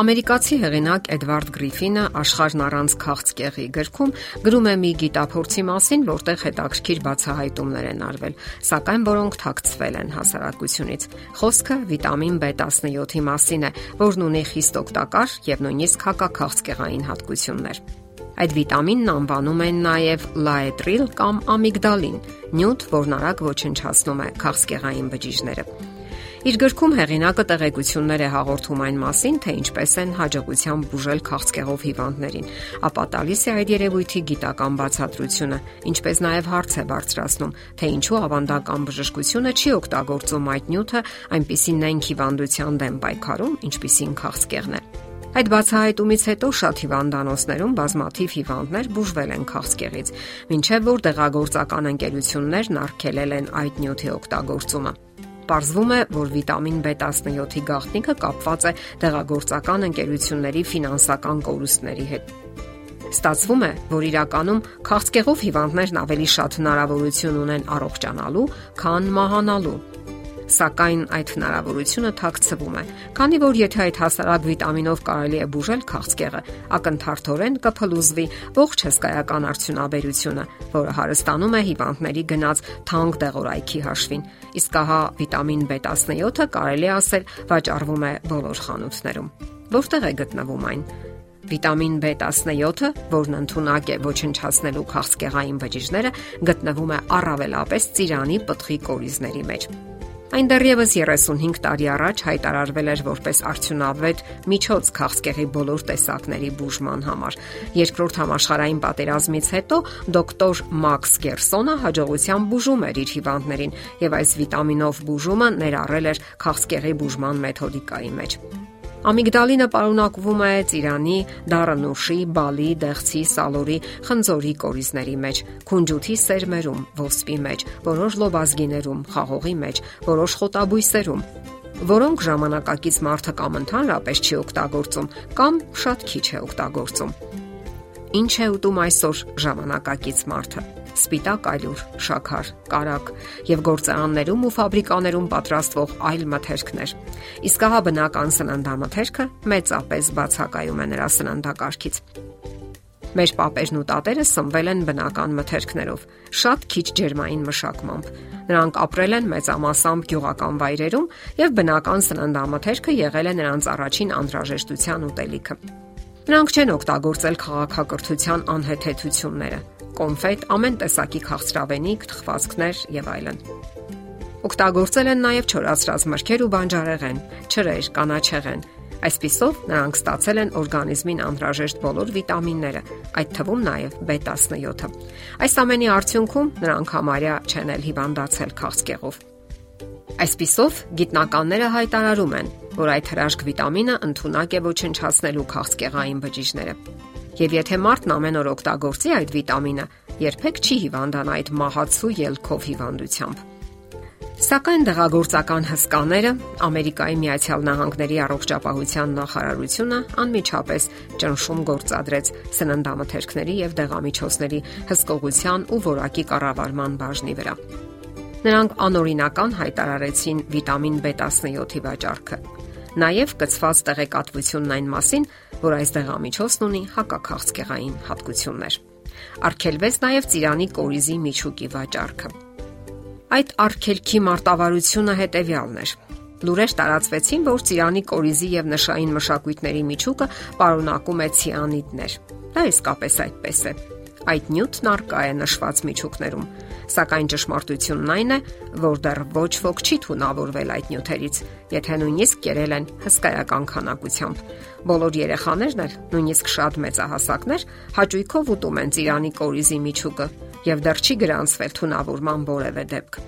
Ամերիկացի հեղինակ Էդվարդ Գրիֆինը Աշխարհն առանց քաղցկեղի գրքում գրում է մի գիտափորձի մասին, որտեղ հետաքրքիր բացահայտումներ են արվել, սակայն որոնք թաքցվել են հասարակությունից։ Խոսքը վիտամին B17-ի մասին է, որն ունի խիստ օգտակար եւ նույնիսկ հակաքաղցկեղային հատկություններ։ Այդ վիտամինն անվանում են նաև լաետրիլ կամ ամիգդալին, նյութ, որն արագ ոչնչացնում է քաղցկեղային բջիջները։ Իր գրքում հեղինակը տեղեկություններ է հաղորդում այն մասին, թե ինչպես են հաջողությամբ բուժել քաղցկեղով հիվանդներին, ապա տալիս է այդ երևույթի գիտական բացատրությունը, ինչպես նաև հարց է բարձրացնում, թե ինչու ավանդական բժշկությունը չի օգտագործում այդ նյութը այնպիսի նենք հիվանդության դեմ պայքարում, ինչպիսին քաղցկեղն է։ Այդ բացահայտումից հետո շատ հիվանդանոցներում բազմաթիվ հիվանդներ բուժվել են քաղցկեղից, ինչեւ որ դեղագործական ընկերություններն արգելել են այդ նյութի օգտագործումը պարզվում է, որ վիտամին B17-ի գաղտնիքը կապված է դեղագործական ընկերությունների ֆինանսական կորուստների հետ։ Ստացվում է, որ իրականում քաղցկեղով հիվանդներն ավելի շատ հնարավորություն ունեն առողջանալու, քան մահանալու սակայն այդ հնարավորությունը թաքցվում է։ Քանի որ եթե այդ հասարակ վիտամինով կարելի է բուժել քաղցկեղը, ակնթարթորեն կփլուզվի ողջ հսկայական արդյունաբերությունը, որը հարստանում է հիվանդների գնած թանկ դեղորայքի հաշվին։ Իսկ ահա վիտամին B17-ը կարելի ասել վաճառվում է բոլոր խանութներում։ Որտեղ է գտնվում այն։ Վիտամին B17-ը, որն ընդունակ է ոչնչացնելու քաղցկեղային բջիջները, գտնվում է առավելապես ծիրանի պտղի կորիզների մեջ։ Այն դեռևս 35 տարի առաջ հայտարարվել էր որպես արդյունավետ միջոց քաղցկեղի բոլոր տեսակների բուժման համար։ Երկրորդ համաշխարհային պատերազմից հետո դոկտոր Մաքս Գերսոնը հաջողությամբ բուժում էր իր հիվանդներին եւ այս վիտամինով բուժումը ներառել էր քաղցկեղի բուժման մեթոդիկայի մեջ։ Ամիգդալինը պարունակվում է ծիրանի, դառնուշի, բալի, դեղցի, սալորի, խնձորի կորիզների մեջ, քունջութի սերմերում, ոսպի մեջ, որոշ լոբազգիներում, խաղողի մեջ, որոշ խոտաբույսերում որոնք ժամանակակից մարդը կամ ընդհանրապես չի օգտագործում, կամ շատ քիչ է օգտագործում։ Ինչ է ուտում այսօր ժամանակակից մարդը սպիտակ այլուր, շաքար, կարակ եւ գործարաններում ու ֆաբրիկաներում պատրաստվող այլ մթերքներ։ Իսկ հա բնական սննդամթերքը մեծապես բացակայում է նրա սննդակարգից։ Մեր պապերն ու տատերը սնվել են բնական մթերքներով, շատ քիչ ջերմային մշակմամբ։ Նրանք ապրել են մեծամասամբ գյուղական վայրերում եւ բնական սննդամթերքը եղել է նրանց առաջին անհրաժեշտության ուտելիքը։ Նրանք չեն օգտագործել քաղաքակրթության անհեթեթությունները, կոնֆետ, ամեն տեսակի քաղցրավենիք, թխվածքներ եւ այլն։ Օգտագործել են նաև չորացրած մրգեր ու բանջարեղեն, չրեր, կանաչեղեն։ Այսպիսով նրանք ստացել են օրգանիզմին անհրաժեշտ բոլոր վիտամինները, այդ թվում նաև B17-ը։ Այս ամենի արդյունքում նրանք համարյա չեն էլ հիվանդացել քաղցկեղով։ Այսպիսով գիտնականները հայտարարում են, որ այդ հրաշք վիտամինը ընդունակ է ոչնչացնելու քաղցկեղային բջիջները։ Եվ եթե մարդն ամեն օր օգտագործի այդ վիտամինը, երբեք չի հիվանդանա այդ մահացու ելքով հիվանդությամբ։ Սակայն դեղագործական հսկաները Ամերիկայի Միացյալ Նահանգների առողջապահության նախարարությունը անմիջապես ճնշում գործադրեց սննդամթերքների եւ դեղամիջոցների հսկողության ու որակի կառավարման բաժնի վրա։ Նրանք անօրինական հայտարարեցին վիտամին B17-ի վաճառքը։ Նաև կցված տեղեկատվությունն այն մասին, որ այս դեղամիջոցն ունի հակաքաղցկեղային հատկություններ։ Արգելվեց նաև ծիրանի կորիզի միջուկի վաճառքը։ Այդ արգելքի մարտավարությունը հետևյալն էր. Լուրեր տարածվեցին, որ ծիրանի կորիզի եւ նշային մշակույթների միջուկը պարունակում է ցիանիդներ։ Դա իսկապես այդպես է։ Այդ նյութն արկա է նշված միջուկներում, Սակայն ճշմարտությունն այն է, որ դեռ ոչ ոք չի թունավորվել այդ նյութերից, եթե նույնիսկ կերել են հսկայական քանակությամբ։ Բոլոր երեխաներն էլ, նույնիսկ շատ մեծահասակներ, հաճույքով ուտում են ծիրանի կորիզի միջուկը եւ դեռ չի գրանցվել թունավորման որևէ դեպք։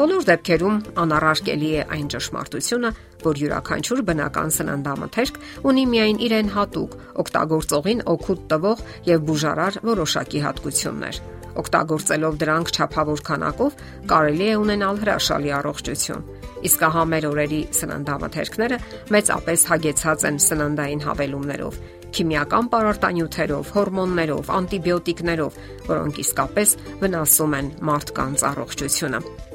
Բոլոր դեպքերում անառարկելի է այն ճշմարտությունը, որ յուրաքանչյուր բնական սննդամթերք ունի միայն իրեն հատուկ, օգտագործողին օգուտ տվող եւ բուժարար որոշակի հատկություններ Օգտագործելով դրանք ճափավոր քանակով կարելի է ունենալ հրաշալի առողջություն։ Իսկ ահա մեր օրերի սննդամթերքները մեծապես հագեցած են սննդային հավելումներով, քիմիական պարարտանյութերով, հորմոններով, անտիբիոտիկներով, որոնք իսկապես վնասում են մարդկանց առողջությունը։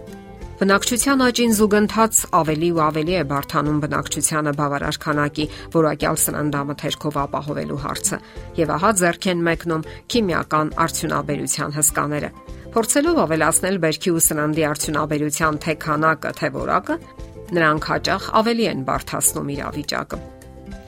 Բնակչության աճին զուգընթաց ավելի ու ավելի է բարթանում բնակչությանը բավարար քանակի որակյալ սննդամթերքով ապահովելու հարցը, եւ ահա ձեռք են մեկնում քիմիական արդյունաբերության հսկաները։ Փորձելով ավելացնել բերքի ու սննդի արդյունաբերության թե քանակը, թե որակը, նրանք հաճախ ավելի են բարթացնում իրավիճակը։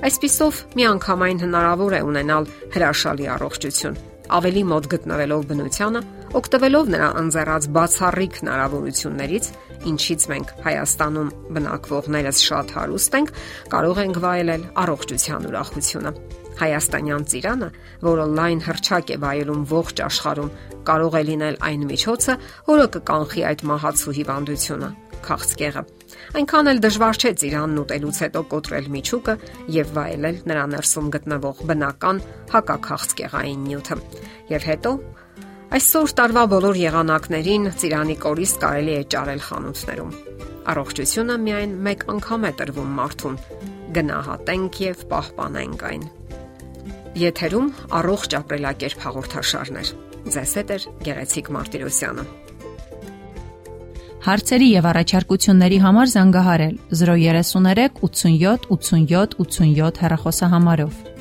Այսպիսով, միանգամայն հնարավոր է ունենալ հրաշալի առողջություն ավելի մոտ գտնվելով բնությանը, օգտվելով նրա անձեռած բացառիկ հնարավորություններից, ինչից մենք Հայաստանում բնակվողներս շատ հարուստ ենք, կարող ենք վայելել առողջության ուրախությունը։ Հայաստանյան ծիրանը, որը լայն հրճակ է վայելում ողջ աշխարհում, կարող է լինել այն միջոցը, որը կկանխի այդ մահացու հիվանդությունը՝ քաղցկեղը։ Այնքան էլ դժվար չէ ծիրանն ուտելուց հետո կոտրել միջուկը եւ վայելել նրա ներսում գտնվող բնական հակաքաղցկեղային նյութը։ Եվ հետո Այսօր տարվա բոլոր եղանակներին ծիրանի կորիզ կարելի է ճարել խանութներում։ Առողջությունը միայն մեկ անգամ է տրվում մարդուն։ Գնահատենք եւ պահպանենք այն։ Եթերում առողջ ապրելակերպ հաղորդաշարներ։ Ձեզ հետ է Գեղեցիկ Մարտիրոսյանը։ Հարցերի եւ առաջարկությունների համար զանգահարել 033 87 87 87 հեռախոսահամարով։